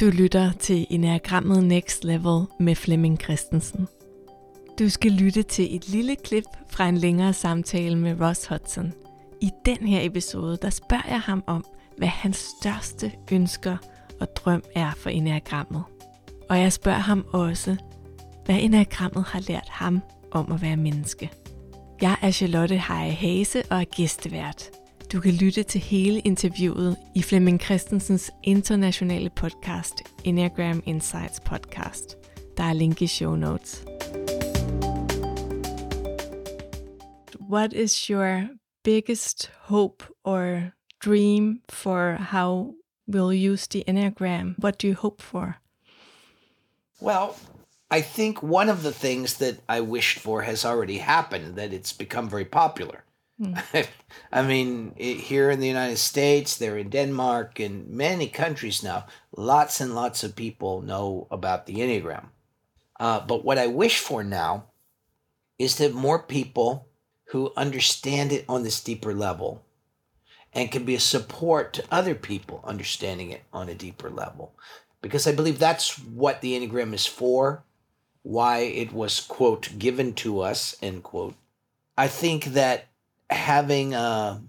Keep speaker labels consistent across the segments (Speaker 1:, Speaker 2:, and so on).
Speaker 1: Du lytter til Enagrammet Next Level med Flemming Christensen. Du skal lytte til et lille klip fra en længere samtale med Ross Hudson. I den her episode, der spørger jeg ham om, hvad hans største ønsker og drøm er for Enagrammet. Og jeg spørger ham også, hvad Enagrammet har lært ham om at være menneske. Jeg er Charlotte Heje Hase og er gæstevært. Du kan lytte til hele interviewet i Flemming Christensens internationale podcast, Enneagram Insights Podcast. Der er link i show notes. What is your biggest hope or dream for how we'll use the Enneagram? What do you hope for?
Speaker 2: Well, I think one of the things that I wished for has already happened, that it's become very popular. I mean, it, here in the United States, they're in Denmark, in many countries now, lots and lots of people know about the Enneagram. Uh, but what I wish for now is that more people who understand it on this deeper level and can be a support to other people understanding it on a deeper level. Because I believe that's what the Enneagram is for, why it was, quote, given to us, end quote. I think that having a,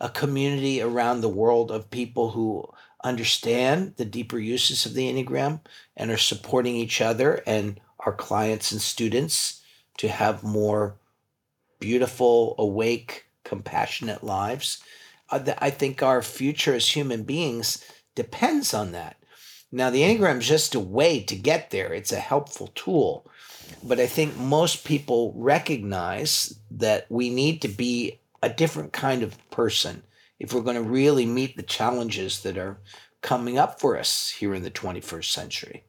Speaker 2: a community around the world of people who understand the deeper uses of the Enneagram and are supporting each other and our clients and students to have more beautiful, awake, compassionate lives. Uh, I think our future as human beings depends on that. Now, the Enneagram is just a way to get there, it's a helpful tool. But I think most people recognize that we need to be a different kind of person if we're going to really meet the challenges that are coming up for us here in the 21st century.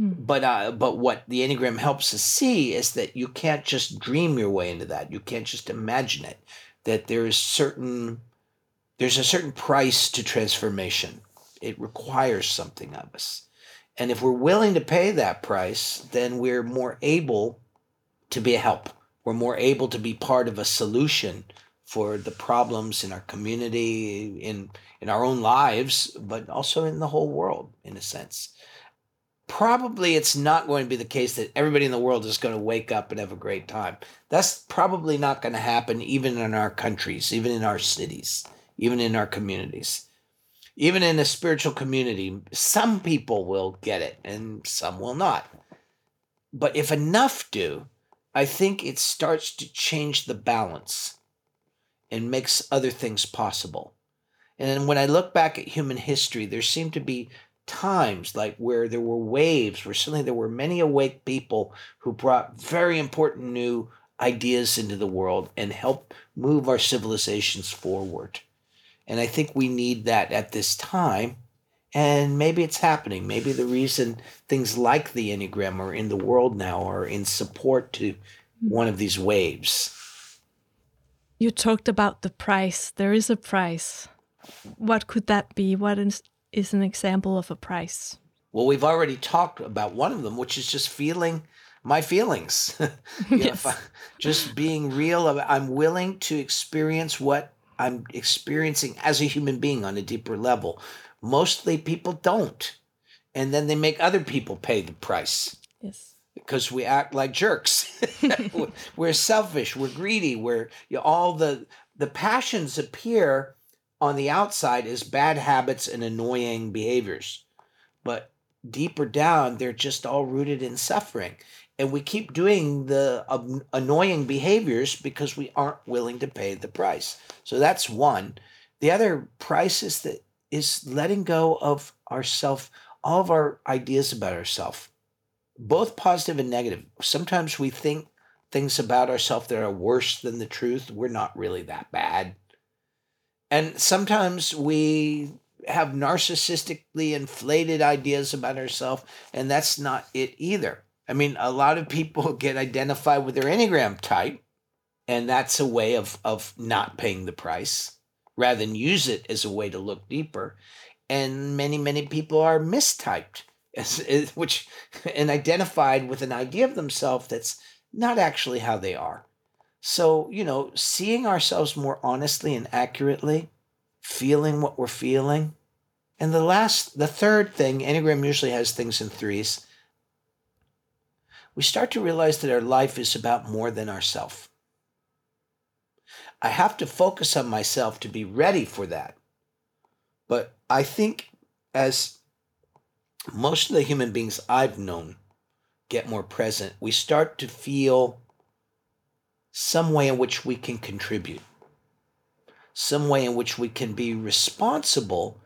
Speaker 2: Mm. But uh, but what the Enneagram helps us see is that you can't just dream your way into that. You can't just imagine it. That there is certain there's a certain price to transformation. It requires something of us. And if we're willing to pay that price, then we're more able to be a help. We're more able to be part of a solution for the problems in our community, in in our own lives, but also in the whole world, in a sense. Probably it's not going to be the case that everybody in the world is going to wake up and have a great time. That's probably not going to happen even in our countries, even in our cities, even in our communities. Even in a spiritual community, some people will get it and some will not. But if enough do, I think it starts to change the balance and makes other things possible. And when I look back at human history, there seem to be times like where there were waves, where suddenly there were many awake people who brought very important new ideas into the world and helped move our civilizations forward. And I think we need that at this time. And maybe it's happening. Maybe the reason things like the Enneagram are in the world now are in support to one of these waves.
Speaker 1: You talked about the price. There is a price. What could that be? What is, is an example of a price?
Speaker 2: Well, we've already talked about one of them, which is just feeling my feelings. yes. Know, just being real. I'm willing to experience what I'm experiencing as a human being on a deeper level. Mostly people don't. And then they make other people pay the price.
Speaker 1: Yes
Speaker 2: because we act like jerks. we're selfish. We're greedy. We're you know, all the the passions appear on the outside as bad habits and annoying behaviors, but deeper down, they're just all rooted in suffering. And we keep doing the um, annoying behaviors because we aren't willing to pay the price. So that's one. The other price is that is letting go of ourself, all of our ideas about ourselves both positive and negative. Sometimes we think things about ourselves that are worse than the truth. We're not really that bad. And sometimes we have narcissistically inflated ideas about ourselves, and that's not it either. I mean, a lot of people get identified with their Enneagram type, and that's a way of, of not paying the price rather than use it as a way to look deeper. And many, many people are mistyped as, which and identified with an idea of themselves that's not actually how they are. So, you know, seeing ourselves more honestly and accurately, feeling what we're feeling, And the last, the third thing, Enneagram usually has things in threes. We start to realize that our life is about more than ourself. I have to focus on myself to be ready for that. But I think as most of the human beings I've known get more present, we start to feel some way in which we can contribute, some way in which we can be responsible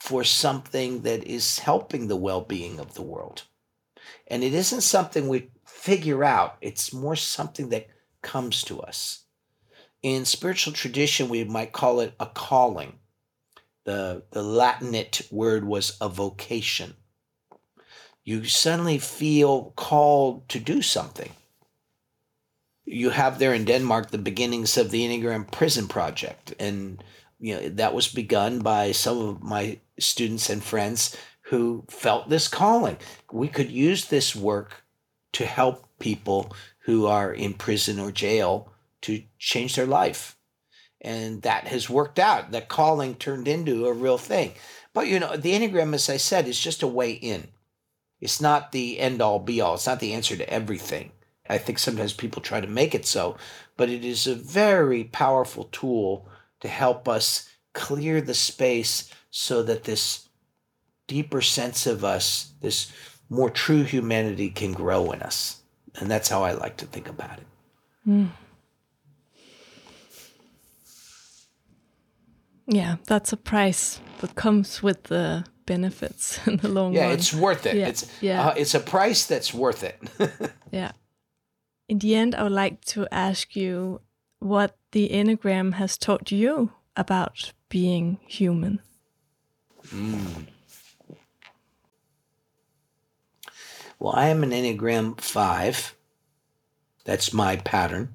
Speaker 2: for something that is helping the well being of the world. And it isn't something we figure out, it's more something that comes to us. In spiritual tradition, we might call it a calling. The, the Latinate word was a vocation. You suddenly feel called to do something. You have there in Denmark the beginnings of the Enneagram Prison Project. And you know, that was begun by some of my students and friends who felt this calling. We could use this work to help people who are in prison or jail to change their life. And that has worked out. That calling turned into a real thing. But you know, the Enneagram, as I said, is just a way in. It's not the end all be all. It's not the answer to everything. I think sometimes people try to make it so, but it is a very powerful tool to help us clear the space so that this deeper sense of us, this more true humanity can grow in us. And that's how I like to think about it. Mm.
Speaker 1: Yeah, that's a price that comes with the benefits in the long
Speaker 2: yeah,
Speaker 1: run.
Speaker 2: Yeah, it's worth it. Yeah, it's yeah. Uh, it's a price that's worth it.
Speaker 1: yeah. In the end, I would like to ask you what the Enneagram has taught you about being human. Mm.
Speaker 2: Well, I am an Enneagram 5. That's my pattern.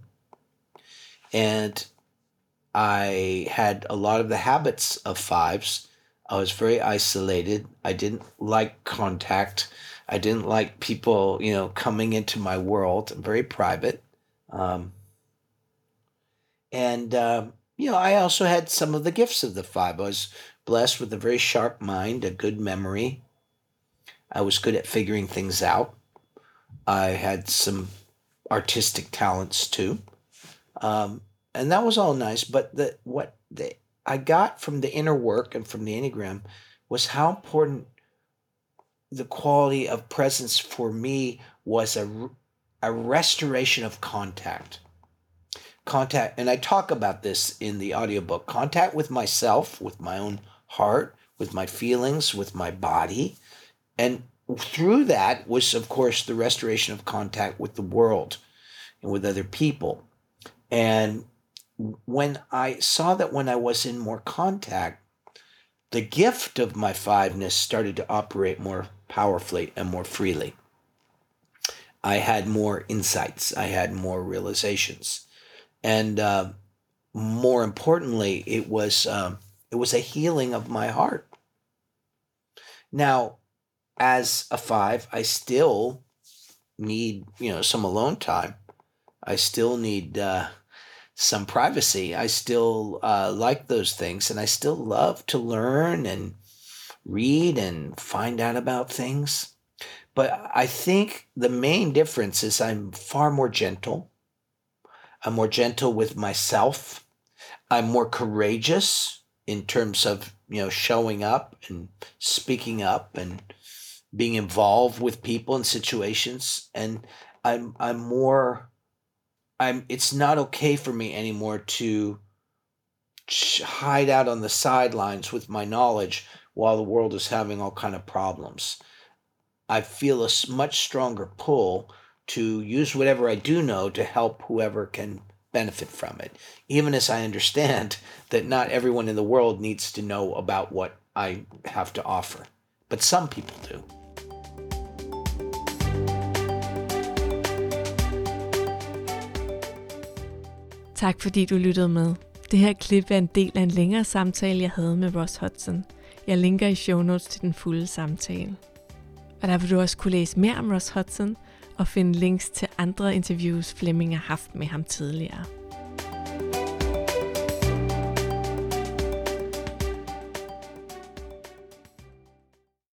Speaker 2: And I had a lot of the habits of fives. I was very isolated. I didn't like contact. I didn't like people, you know, coming into my world. I'm very private. Um, and, uh, you know, I also had some of the gifts of the five. I was blessed with a very sharp mind, a good memory. I was good at figuring things out. I had some artistic talents too. Um, and that was all nice. But the, what the, I got from the inner work and from the Enneagram was how important the quality of presence for me was a, a restoration of contact. Contact, and I talk about this in the audiobook contact with myself, with my own heart, with my feelings, with my body. And through that was, of course, the restoration of contact with the world and with other people. And when I saw that when I was in more contact, the gift of my fiveness started to operate more powerfully and more freely. I had more insights, I had more realizations, and uh, more importantly, it was um, it was a healing of my heart. Now, as a five, I still need you know some alone time. I still need uh, some privacy. I still uh, like those things, and I still love to learn and read and find out about things. But I think the main difference is I'm far more gentle. I'm more gentle with myself. I'm more courageous in terms of you know showing up and speaking up and being involved with people and situations and i'm i'm more I'm it's not okay for me anymore to hide out on the sidelines with my knowledge while the world is having all kind of problems. I feel a much stronger pull to use whatever I do know to help whoever can benefit from it, even as I understand that not everyone in the world needs to know about what I have to offer, but some people do.
Speaker 1: Tak fordi du lyttede med. Det her klip er en del af en længere samtale, jeg havde med Ross Hudson. Jeg linker i show notes til den fulde samtale. Og der vil du også kunne læse mere om Ross Hudson og finde links til andre interviews, Flemming har haft med ham tidligere.